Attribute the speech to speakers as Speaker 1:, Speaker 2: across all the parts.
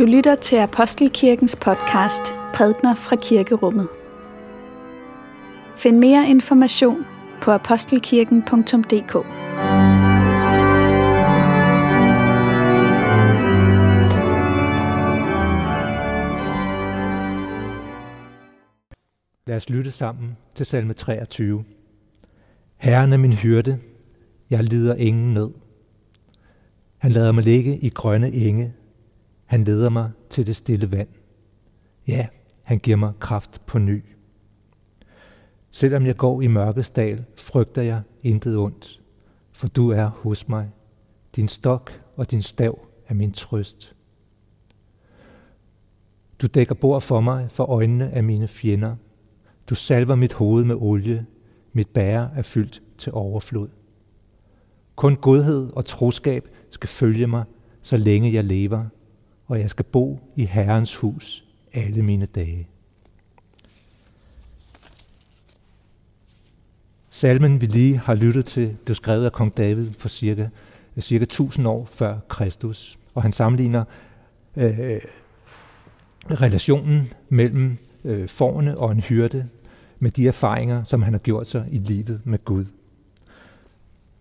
Speaker 1: Du lytter til Apostelkirkens podcast Prædner fra Kirkerummet. Find mere information på apostelkirken.dk.
Speaker 2: Lad os lytte sammen til salme 23. Herren er min hyrde, jeg lider ingen nød. Han lader mig ligge i grønne enge. Han leder mig til det stille vand. Ja, han giver mig kraft på ny. Selvom jeg går i mørkets dal, frygter jeg intet ondt, for du er hos mig. Din stok og din stav er min trøst. Du dækker bord for mig for øjnene af mine fjender. Du salver mit hoved med olie. Mit bære er fyldt til overflod. Kun godhed og troskab skal følge mig, så længe jeg lever, og jeg skal bo i Herrens hus alle mine dage. Salmen, vi lige har lyttet til, blev skrevet af kong David for cirka, cirka 1000 år før Kristus, og han sammenligner øh, relationen mellem øh, forne og en hyrde med de erfaringer, som han har gjort sig i livet med Gud.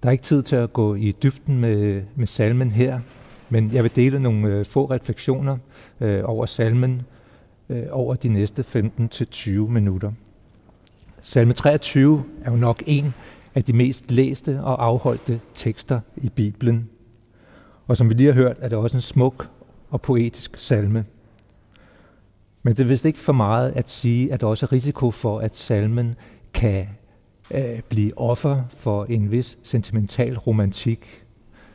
Speaker 2: Der er ikke tid til at gå i dybden med, med salmen her, men jeg vil dele nogle øh, få refleksioner øh, over salmen øh, over de næste 15-20 minutter. Salme 23 er jo nok en af de mest læste og afholdte tekster i Bibelen. Og som vi lige har hørt, er det også en smuk og poetisk salme. Men det er vist ikke for meget at sige, at der også er risiko for, at salmen kan øh, blive offer for en vis sentimental romantik.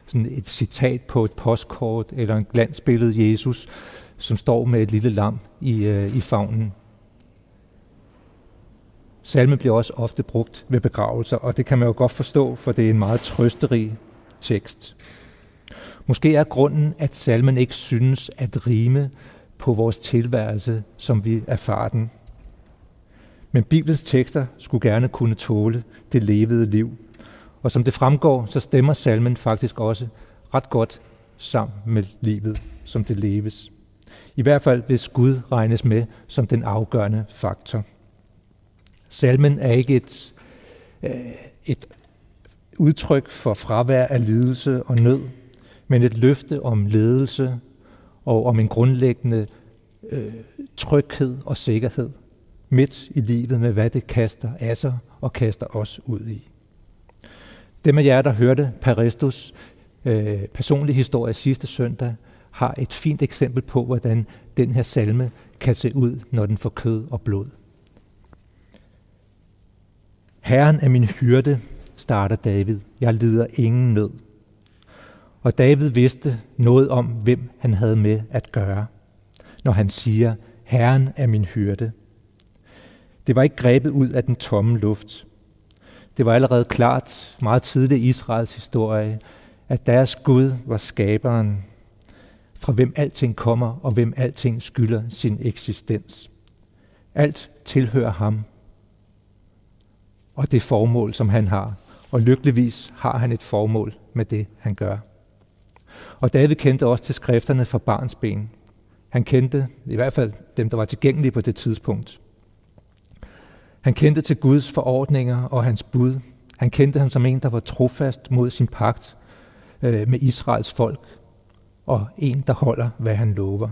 Speaker 2: Sådan et citat på et postkort eller en glansbillede Jesus, som står med et lille lam i, øh, i favnen. Salme bliver også ofte brugt ved begravelser, og det kan man jo godt forstå, for det er en meget trøsterig tekst. Måske er grunden, at salmen ikke synes at rime på vores tilværelse, som vi erfarer den. Men Bibelens tekster skulle gerne kunne tåle det levede liv. Og som det fremgår, så stemmer salmen faktisk også ret godt sammen med livet, som det leves. I hvert fald hvis Gud regnes med som den afgørende faktor. Salmen er ikke et, øh, et udtryk for fravær af lidelse og nød, men et løfte om ledelse og om en grundlæggende øh, tryghed og sikkerhed midt i livet med, hvad det kaster af sig og kaster os ud i. Dem af jer, der hørte Paristus øh, personlig historie sidste søndag, har et fint eksempel på, hvordan den her salme kan se ud, når den får kød og blod. Herren er min hyrde, starter David. Jeg lider ingen nød. Og David vidste noget om, hvem han havde med at gøre, når han siger, Herren er min hyrde. Det var ikke grebet ud af den tomme luft. Det var allerede klart meget tidligt i Israels historie, at deres Gud var skaberen, fra hvem alting kommer og hvem alting skylder sin eksistens. Alt tilhører ham og det formål, som han har. Og lykkeligvis har han et formål med det, han gør. Og David kendte også til skrifterne fra barns ben. Han kendte i hvert fald dem, der var tilgængelige på det tidspunkt. Han kendte til Guds forordninger og hans bud. Han kendte ham som en, der var trofast mod sin pagt øh, med Israels folk, og en, der holder, hvad han lover.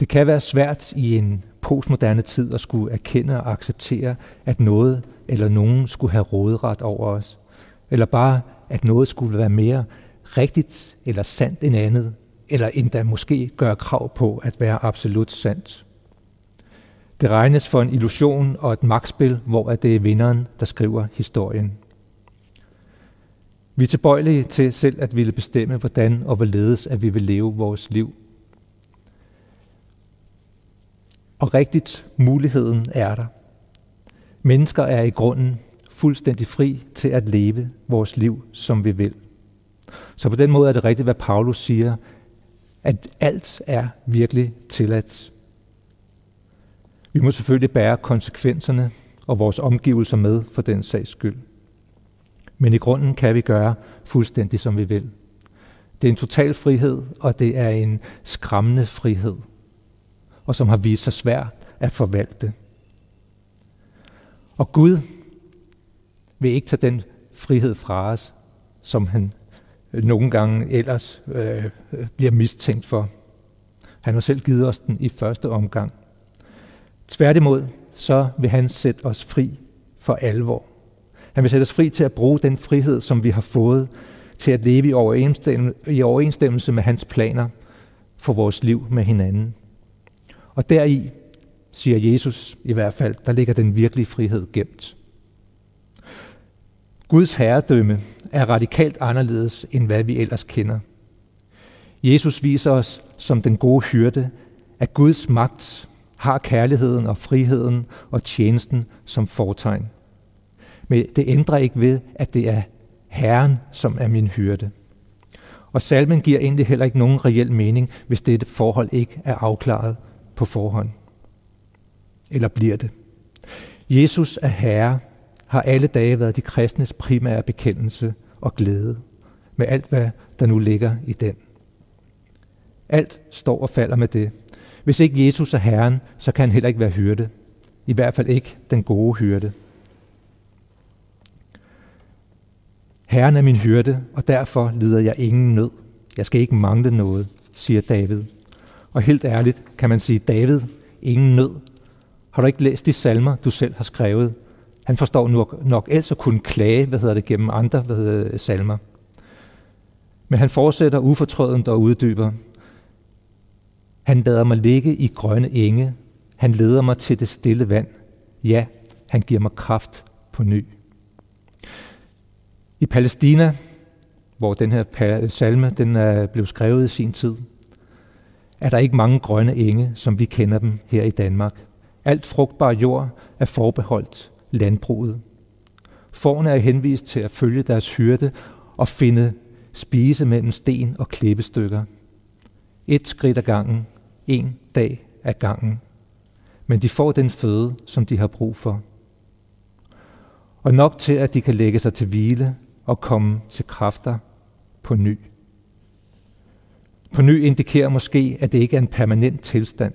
Speaker 2: Det kan være svært i en postmoderne tid at skulle erkende og acceptere, at noget eller nogen skulle have råderet over os, eller bare, at noget skulle være mere rigtigt eller sandt end andet, eller endda måske gøre krav på at være absolut sandt. Det regnes for en illusion og et magtspil, hvor det er vinderen, der skriver historien. Vi er tilbøjelige til selv at ville bestemme, hvordan og hvorledes at vi vil leve vores liv. Og rigtigt, muligheden er der. Mennesker er i grunden fuldstændig fri til at leve vores liv, som vi vil. Så på den måde er det rigtigt, hvad Paulus siger, at alt er virkelig tilladt. Vi må selvfølgelig bære konsekvenserne og vores omgivelser med for den sags skyld. Men i grunden kan vi gøre fuldstændig som vi vil. Det er en total frihed, og det er en skræmmende frihed, og som har vist sig svær at forvalte. Og Gud vil ikke tage den frihed fra os, som han nogle gange ellers øh, bliver mistænkt for. Han har selv givet os den i første omgang. Tværtimod, så vil han sætte os fri for alvor. Han vil sætte os fri til at bruge den frihed, som vi har fået, til at leve i overensstemmelse, i overensstemmelse med hans planer for vores liv med hinanden. Og deri, siger Jesus i hvert fald, der ligger den virkelige frihed gemt. Guds herredømme er radikalt anderledes, end hvad vi ellers kender. Jesus viser os som den gode hyrde, at Guds magt har kærligheden og friheden og tjenesten som fortegn. Men det ændrer ikke ved, at det er Herren, som er min hyrde. Og salmen giver egentlig heller ikke nogen reel mening, hvis dette forhold ikke er afklaret på forhånd. Eller bliver det? Jesus er Herre, har alle dage været de kristnes primære bekendelse og glæde, med alt hvad der nu ligger i den. Alt står og falder med det. Hvis ikke Jesus er Herren, så kan han heller ikke være hyrde. I hvert fald ikke den gode hyrde. Herren er min hyrde, og derfor lider jeg ingen nød. Jeg skal ikke mangle noget, siger David. Og helt ærligt kan man sige, David, ingen nød. Har du ikke læst de salmer, du selv har skrevet? Han forstår nok, nok ellers at kunne klage, hvad hedder det, gennem andre hvad hedder det, salmer. Men han fortsætter ufortrødent og uddyber. Han lader mig ligge i grønne enge. Han leder mig til det stille vand. Ja, han giver mig kraft på ny. I Palæstina, hvor den her salme den er blevet skrevet i sin tid, er der ikke mange grønne enge, som vi kender dem her i Danmark. Alt frugtbar jord er forbeholdt landbruget. Forne er henvist til at følge deres hyrde og finde spise mellem sten og klippestykker. Et skridt ad gangen, en dag ad gangen. Men de får den føde, som de har brug for. Og nok til, at de kan lægge sig til hvile og komme til kræfter på ny. På ny indikerer måske, at det ikke er en permanent tilstand.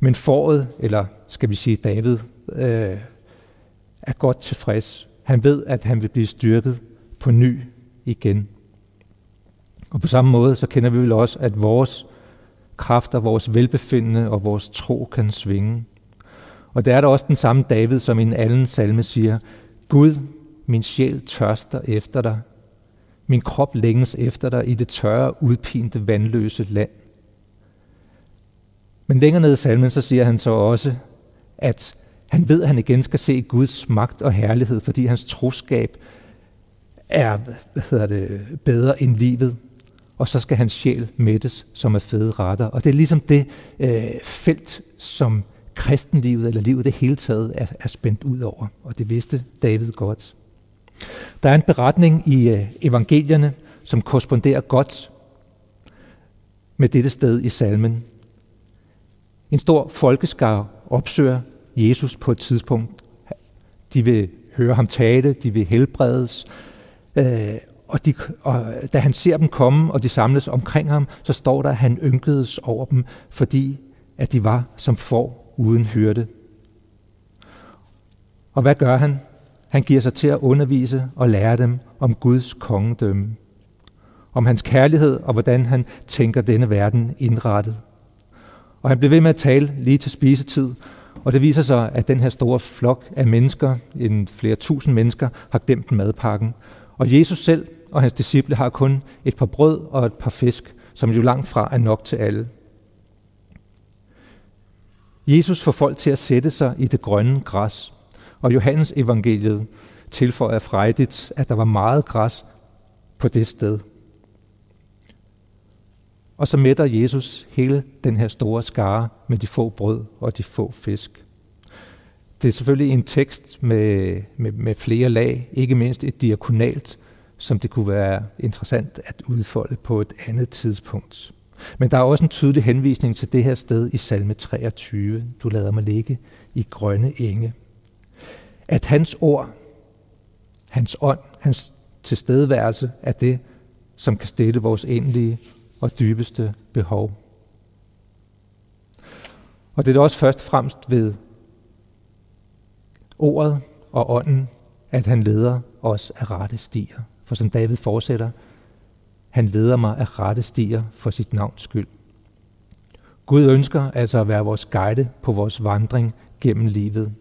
Speaker 2: Men foråret, eller skal vi sige David, øh, er godt tilfreds. Han ved, at han vil blive styrket på ny igen. Og på samme måde, så kender vi vel også, at vores kræfter, vores velbefindende og vores tro kan svinge. Og der er der også den samme David, som i en anden salme siger, Gud, min sjæl tørster efter dig. Min krop længes efter dig i det tørre, udpinte, vandløse land. Men længere ned i salmen, så siger han så også, at han ved, at han igen skal se Guds magt og herlighed, fordi hans troskab er hvad hedder det, bedre end livet. Og så skal hans sjæl mættes som er fede retter. Og det er ligesom det øh, felt, som kristenlivet eller livet det hele taget er, er spændt ud over. Og det vidste David godt. Der er en beretning i øh, evangelierne, som korresponderer godt med dette sted i salmen. En stor folkeskar opsøger Jesus på et tidspunkt. De vil høre ham tale, de vil helbredes, øh, og, de, og da han ser dem komme, og de samles omkring ham, så står der, at han ynkedes over dem, fordi at de var som får uden hyrde. Og hvad gør han? Han giver sig til at undervise og lære dem om Guds kongedømme. Om hans kærlighed og hvordan han tænker denne verden indrettet. Og han blev ved med at tale lige til spisetid, og det viser sig, at den her store flok af mennesker, en flere tusind mennesker, har glemt madpakken. Og Jesus selv og hans disciple har kun et par brød og et par fisk, som jo langt fra er nok til alle. Jesus får folk til at sætte sig i det grønne græs, og Johannes evangeliet tilføjer frejdigt, at der var meget græs på det sted. Og så mætter Jesus hele den her store skare med de få brød og de få fisk. Det er selvfølgelig en tekst med, med, med flere lag, ikke mindst et diakonalt, som det kunne være interessant at udfolde på et andet tidspunkt. Men der er også en tydelig henvisning til det her sted i salme 23. Du lader mig ligge i grønne enge. At hans ord, hans ånd, hans tilstedeværelse er det, som kan stille vores endelige og dybeste behov. Og det er også først og fremmest ved ordet og ånden, at han leder os af rette stier. For som David fortsætter, han leder mig af rette stier for sit navns skyld. Gud ønsker altså at være vores guide på vores vandring gennem livet.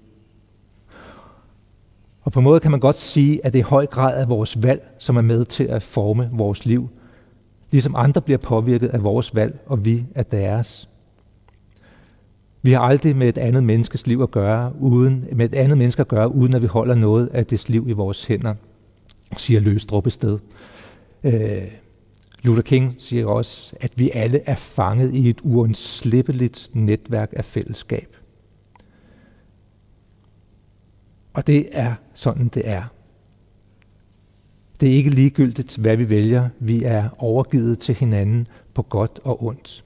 Speaker 2: Og på en måde kan man godt sige, at det i høj grad er vores valg, som er med til at forme vores liv, ligesom andre bliver påvirket af vores valg, og vi af deres. Vi har aldrig med et andet menneskes liv at gøre, uden, med et andet menneske at gøre, uden at vi holder noget af dets liv i vores hænder, siger Løstrup et sted. Øh, Luther King siger også, at vi alle er fanget i et uundslippeligt netværk af fællesskab. Og det er sådan, det er. Det er ikke ligegyldigt, hvad vi vælger. Vi er overgivet til hinanden på godt og ondt.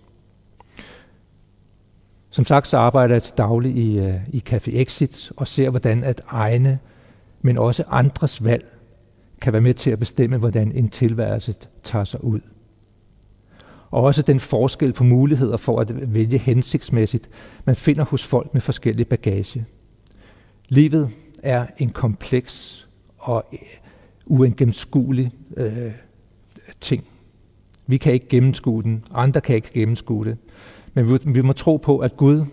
Speaker 2: Som sagt, så arbejder jeg til daglig i, øh, i Café Exit og ser, hvordan at egne, men også andres valg kan være med til at bestemme, hvordan en tilværelse tager sig ud. Og også den forskel på muligheder for at vælge hensigtsmæssigt, man finder hos folk med forskellige bagage. Livet er en kompleks og øh, uengennemskuelig øh, ting. Vi kan ikke gennemskue den, andre kan ikke gennemskue det. Men vi, vi må tro på, at Gud,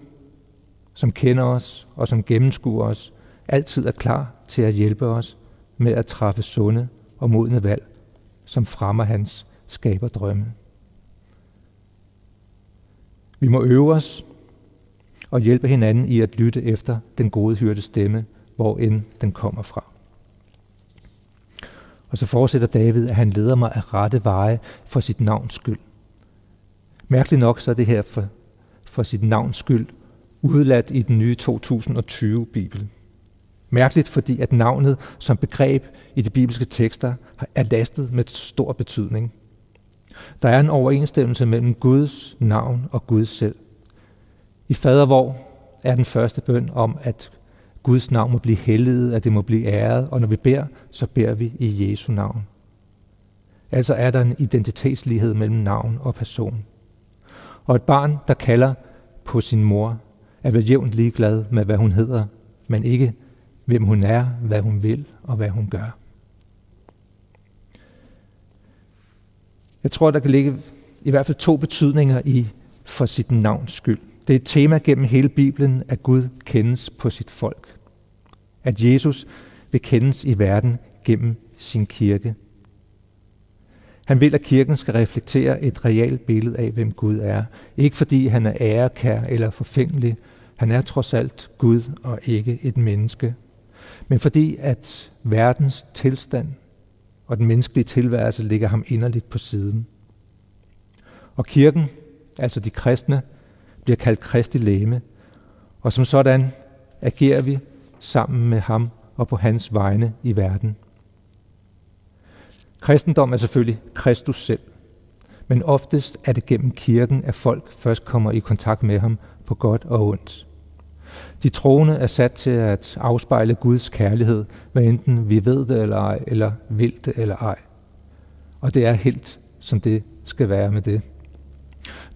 Speaker 2: som kender os og som gennemskuer os, altid er klar til at hjælpe os med at træffe sunde og modne valg, som fremmer hans skaberdrømme. Vi må øve os og hjælpe hinanden i at lytte efter den gode hyrde stemme, hvor end den kommer fra. Og så fortsætter David, at han leder mig af rette veje for sit navns skyld. Mærkeligt nok så er det her for, for sit navns skyld udladt i den nye 2020-bibel. Mærkeligt, fordi at navnet som begreb i de bibelske tekster er lastet med stor betydning. Der er en overensstemmelse mellem Guds navn og Gud selv. I fadervor er den første bøn om, at Guds navn må blive helliget, at det må blive æret, og når vi beder, så beder vi i Jesu navn. Altså er der en identitetslighed mellem navn og person. Og et barn, der kalder på sin mor, er vel jævnt ligeglad med, hvad hun hedder, men ikke hvem hun er, hvad hun vil og hvad hun gør. Jeg tror, der kan ligge i hvert fald to betydninger i for sit navns skyld. Det er et tema gennem hele Bibelen, at Gud kendes på sit folk. At Jesus vil kendes i verden gennem sin kirke. Han vil, at kirken skal reflektere et realt billede af, hvem Gud er. Ikke fordi han er ærekær eller forfængelig. Han er trods alt Gud og ikke et menneske. Men fordi at verdens tilstand og den menneskelige tilværelse ligger ham inderligt på siden. Og kirken, altså de kristne, bliver kaldt kristi læme, og som sådan agerer vi sammen med ham og på hans vegne i verden. Kristendom er selvfølgelig Kristus selv, men oftest er det gennem kirken, at folk først kommer i kontakt med ham på godt og ondt. De troende er sat til at afspejle Guds kærlighed, hvad enten vi ved det eller ej, eller vil det eller ej. Og det er helt, som det skal være med det.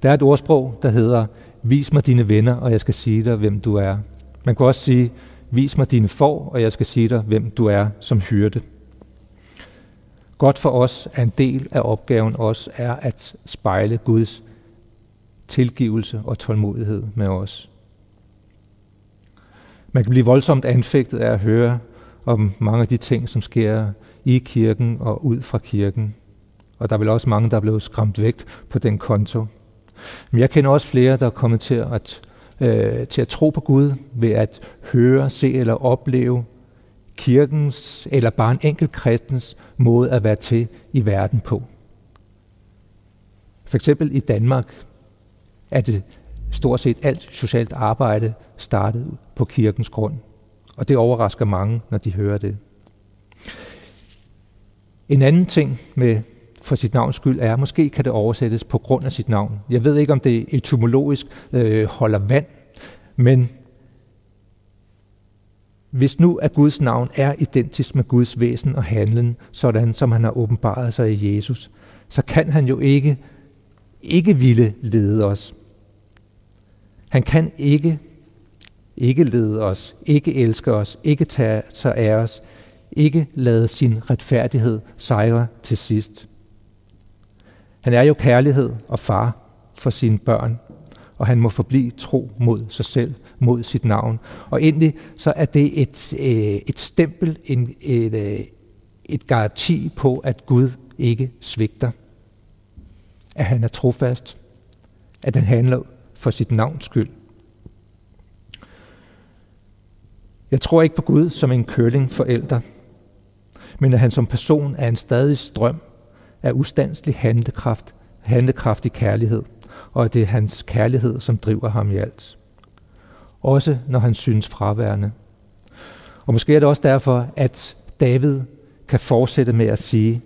Speaker 2: Der er et ordsprog, der hedder, vis mig dine venner, og jeg skal sige dig, hvem du er. Man kan også sige, vis mig dine får, og jeg skal sige dig, hvem du er som hyrde. Godt for os er en del af opgaven også er at spejle Guds tilgivelse og tålmodighed med os. Man kan blive voldsomt anfægtet af at høre om mange af de ting, som sker i kirken og ud fra kirken. Og der er vel også mange, der er blevet skræmt væk på den konto. Men jeg kender også flere, der er kommet til at, øh, til at tro på Gud ved at høre, se eller opleve kirkens eller bare en enkelt kristens måde at være til i verden på. For eksempel i Danmark er det stort set alt socialt arbejde startede på kirkens grund. Og det overrasker mange, når de hører det. En anden ting med for sit navns skyld er, måske kan det oversættes på grund af sit navn. Jeg ved ikke, om det etymologisk øh, holder vand, men hvis nu at Guds navn er identisk med Guds væsen og handlen, sådan som han har åbenbaret sig i Jesus, så kan han jo ikke, ikke ville lede os. Han kan ikke, ikke lede os, ikke elske os, ikke tage sig af os, ikke lade sin retfærdighed sejre til sidst. Han er jo kærlighed og far for sine børn, og han må forblive tro mod sig selv, mod sit navn. Og endelig så er det et, øh, et stempel, en, et, øh, et garanti på, at Gud ikke svigter. At han er trofast. At han handler for sit navns skyld. Jeg tror ikke på Gud som en curlingforælder, men at han som person er en stadig strøm af ustandslig handlekraft, handlekraftig kærlighed, og at det er hans kærlighed, som driver ham i alt. Også når han synes fraværende. Og måske er det også derfor, at David kan fortsætte med at sige,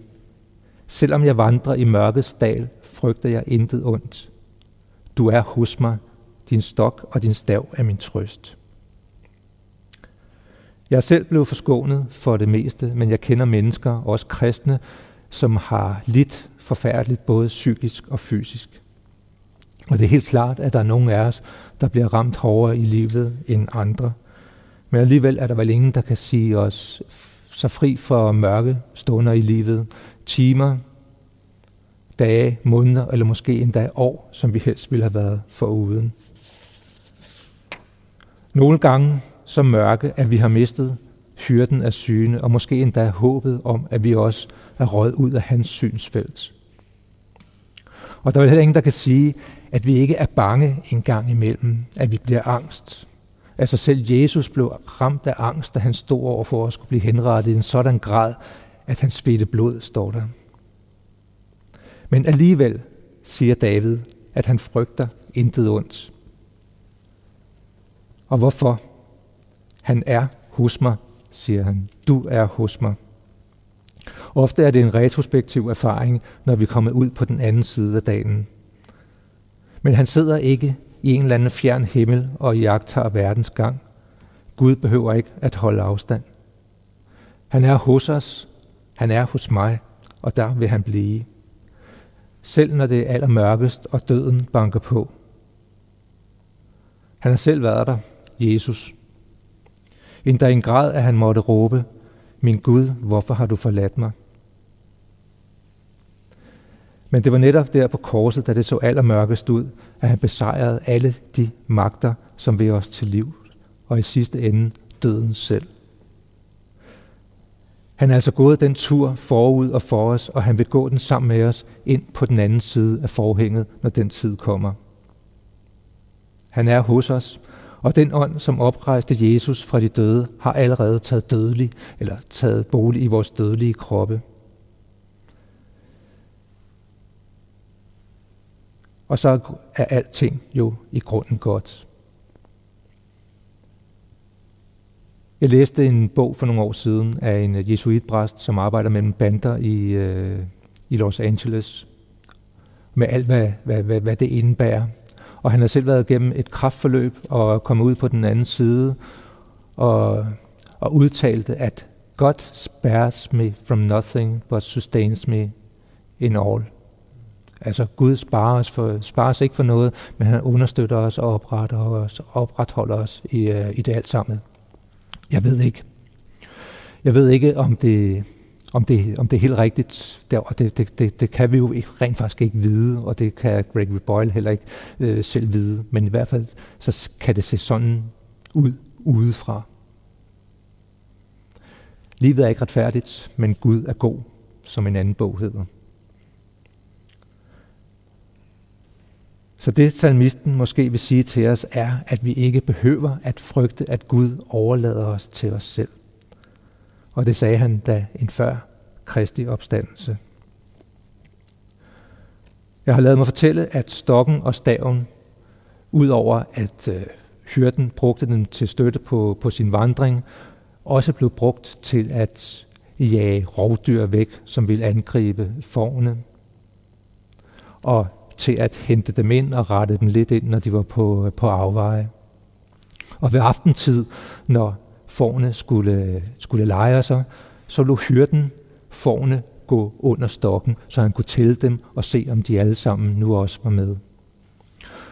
Speaker 2: selvom jeg vandrer i mørkets dal, frygter jeg intet ondt. Du er hos mig, din stok og din stav er min trøst. Jeg er selv blevet forskånet for det meste, men jeg kender mennesker, også kristne, som har lidt forfærdeligt både psykisk og fysisk. Og det er helt klart, at der er nogen af os, der bliver ramt hårdere i livet end andre. Men alligevel er der vel ingen, der kan sige os så fri for mørke stunder i livet, timer, dage, måneder eller måske endda år, som vi helst ville have været foruden. Nogle gange så mørke, at vi har mistet hyrden af syne, og måske endda håbet om, at vi også er røget ud af hans synsfelt. Og der er heller ingen, der kan sige, at vi ikke er bange en gang imellem, at vi bliver angst. Altså selv Jesus blev ramt af angst, da han stod over for at skulle blive henrettet i en sådan grad, at han svedte blod, står der. Men alligevel siger David, at han frygter intet ondt. Og hvorfor? Han er hos mig, siger han. Du er hos mig. Ofte er det en retrospektiv erfaring, når vi er kommet ud på den anden side af dagen. Men han sidder ikke i en eller anden fjern himmel og jagter verdens gang. Gud behøver ikke at holde afstand. Han er hos os, han er hos mig, og der vil han blive. Selv når det er allermørkest og døden banker på. Han har selv været der, Jesus. Endda i en grad, at han måtte råbe, min Gud, hvorfor har du forladt mig? Men det var netop der på korset, da det så allermørkest ud, at han besejrede alle de magter, som vil os til liv, og i sidste ende døden selv. Han er altså gået den tur forud og for os, og han vil gå den sammen med os ind på den anden side af forhænget, når den tid kommer. Han er hos os, og den ånd, som oprejste Jesus fra de døde, har allerede taget dødelig, eller taget bolig i vores dødelige kroppe. Og så er alting jo i grunden godt. Jeg læste en bog for nogle år siden af en øh, jesuitpræst, som arbejder mellem bander i, øh, i Los Angeles, med alt, hvad, hvad, hvad, hvad det indebærer. Og han har selv været igennem et kraftforløb og kommet ud på den anden side og, og udtalte, at God spares me from nothing, but sustains me in all. Altså Gud sparer os, for, sparer os ikke for noget, men han understøtter os og opretter os, opretholder os i, øh, i det alt sammen. Jeg ved ikke. Jeg ved ikke, om det, om det, om det er helt rigtigt, der, og det, det, det, det kan vi jo ikke, rent faktisk ikke vide, og det kan Gregory Boyle heller ikke øh, selv vide, men i hvert fald så kan det se sådan ud udefra. Livet er ikke retfærdigt, men Gud er god, som en anden bog hedder. Så det salmisten måske vil sige til os er, at vi ikke behøver at frygte, at Gud overlader os til os selv. Og det sagde han da en før Kristi opstandelse. Jeg har lavet mig fortælle, at stokken og staven, udover at øh, hyrden brugte den til støtte på, på sin vandring, også blev brugt til at jage rovdyr væk, som ville angribe forne. Og til at hente dem ind og rette dem lidt ind, når de var på, på afveje. Og ved aftentid, når forne skulle, skulle lejre sig, så lå hyrden forne gå under stokken, så han kunne tælle dem og se, om de alle sammen nu også var med.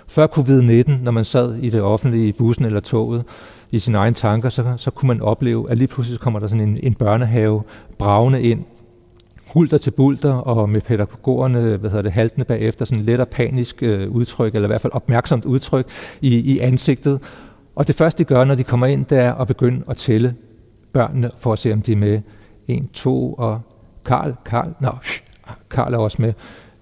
Speaker 2: Før covid-19, når man sad i det offentlige, i bussen eller toget, i sine egne tanker, så, så kunne man opleve, at lige pludselig kommer der sådan en, en børnehave bravende ind, hulter til bulter, og med pædagogerne, hvad hedder det, haltende bagefter, sådan let og panisk øh, udtryk, eller i hvert fald opmærksomt udtryk i, i ansigtet. Og det første, de gør, når de kommer ind, det er at begynde at tælle børnene, for at se, om de er med. En, to, og Karl, Karl, nå, Karl er også med.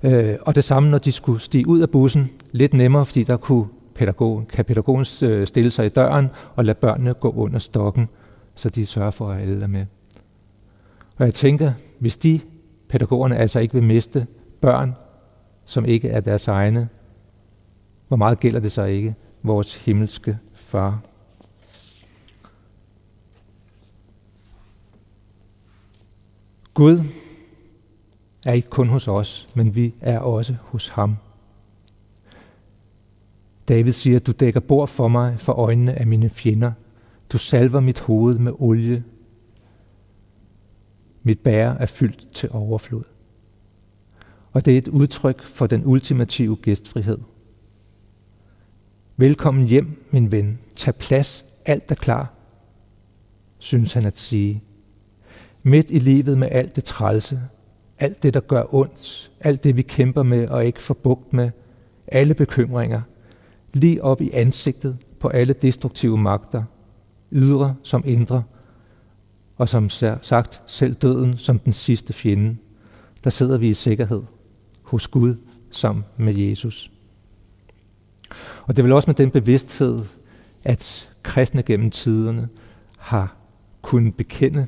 Speaker 2: Øh, og det samme, når de skulle stige ud af bussen, lidt nemmere, fordi der kunne pædagogen, kan pædagogen øh, stille sig i døren og lade børnene gå under stokken, så de sørger for, at alle er med. Og jeg tænker, hvis de pædagogerne altså ikke vil miste børn, som ikke er deres egne, hvor meget gælder det så ikke vores himmelske far? Gud er ikke kun hos os, men vi er også hos ham. David siger, du dækker bord for mig for øjnene af mine fjender. Du salver mit hoved med olie. Mit bære er fyldt til overflod. Og det er et udtryk for den ultimative gæstfrihed. Velkommen hjem, min ven. Tag plads. Alt er klar, synes han at sige. Midt i livet med alt det trælse, alt det, der gør ondt, alt det, vi kæmper med og ikke får bugt med, alle bekymringer, lige op i ansigtet på alle destruktive magter, ydre som indre, og som sagt selv døden som den sidste fjende. Der sidder vi i sikkerhed hos Gud sammen med Jesus. Og det er vel også med den bevidsthed, at kristne gennem tiderne har kunnet bekende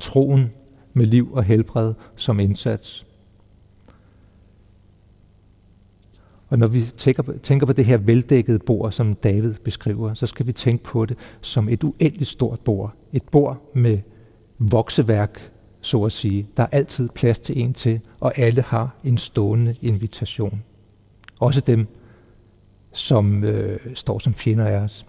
Speaker 2: troen med liv og helbred som indsats. Og når vi tænker på, tænker på det her veldækkede bord, som David beskriver, så skal vi tænke på det som et uendeligt stort bord. Et bord med vokseværk, så at sige. Der er altid plads til en til, og alle har en stående invitation. Også dem, som øh, står som fjender af os.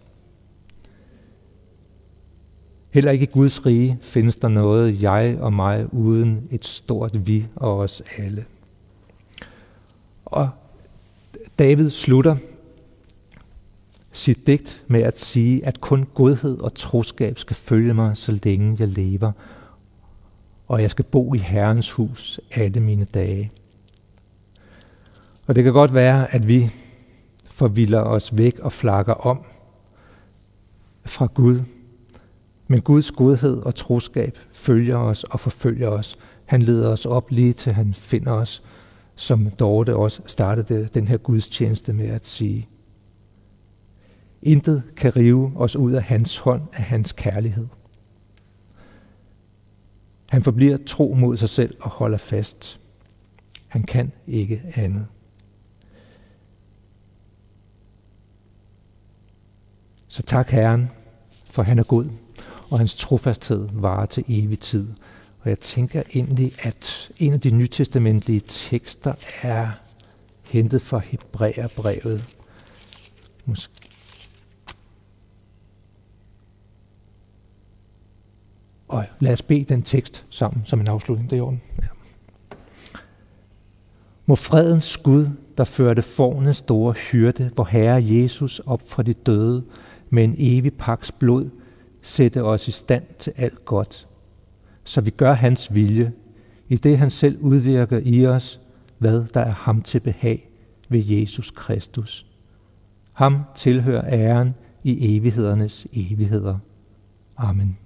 Speaker 2: Heller ikke i Guds rige findes der noget jeg og mig uden et stort vi og os alle. Og David slutter sit digt med at sige, at kun godhed og troskab skal følge mig, så længe jeg lever, og jeg skal bo i Herrens hus alle mine dage. Og det kan godt være, at vi forvilder os væk og flakker om fra Gud, men Guds godhed og troskab følger os og forfølger os. Han leder os op lige til han finder os, som Dorte også startede den her gudstjeneste med at sige. Intet kan rive os ud af hans hånd af hans kærlighed. Han forbliver tro mod sig selv og holder fast. Han kan ikke andet. Så tak Herren, for han er god og hans trofasthed varer til evig tid. Og jeg tænker egentlig, at en af de nytestamentlige tekster er hentet fra Hebræerbrevet. Måske. Og lad os bede den tekst sammen som en afslutning. Det er orden. Ja. Må fredens Gud, der førte fornes store hyrde, hvor Herre Jesus op fra de døde med en evig paks blod, sætte os i stand til alt godt, så vi gør hans vilje, i det han selv udvirker i os, hvad der er ham til behag ved Jesus Kristus. Ham tilhører æren i evighedernes evigheder. Amen.